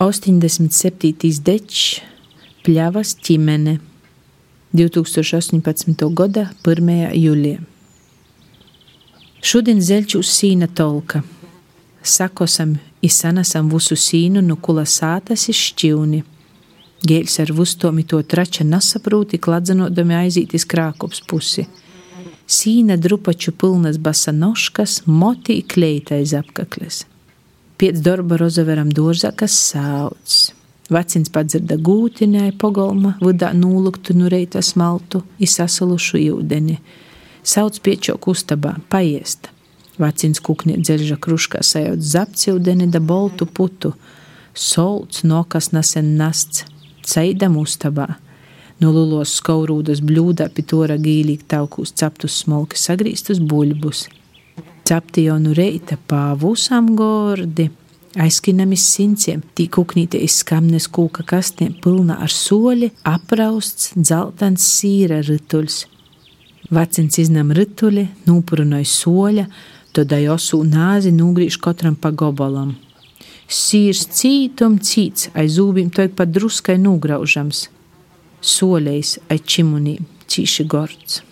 87. dečs, pļavas ķimene, 2018. gada 1. jūlijā. Šodien zeļķus sīna tolka. Sakosam i sanasam visu sīnu no kula sātas ir šķivni. Gēļs ar vustomi to trača nesaprūti, kladzenodami aiziet iz krākops pusi. Sīna drupaču pilnas basa noškas, moti kleitais apkakles. Piec darba rozaveram dārzā, kas sauc. Vecins padzirda gūtinē, pogolma, vudā nūluktu nu reita smaltu, izsasalušu jūdeni. Sauc piečok ustabā, paiesta. Vecins kuknie dzelža kruškā sajūt zapcildeni da boltu putu. Solts nokas nasen nasts, ceidam ustabā. No lulos skaurūdas bļūdā pitora gīlīgi taukūs ceptus smolki sagrīstus buļbus – Cepti jau nu reita pāvūsām gordi, aizskinami sinciem, tī kuknīte iz skamnes kūka kastiem pilna ar soļi, aprausts, dzeltens sīra rituļs. Vecins iznam rituļi, nūpurunoja soļa, tad ajosū nāzi nūgrīž katram pa gobalam. Sīrs cītum cīts, aiz zūbim toik pat druskai nūgraužams. Soļeis aiz čimunī, cīši gords.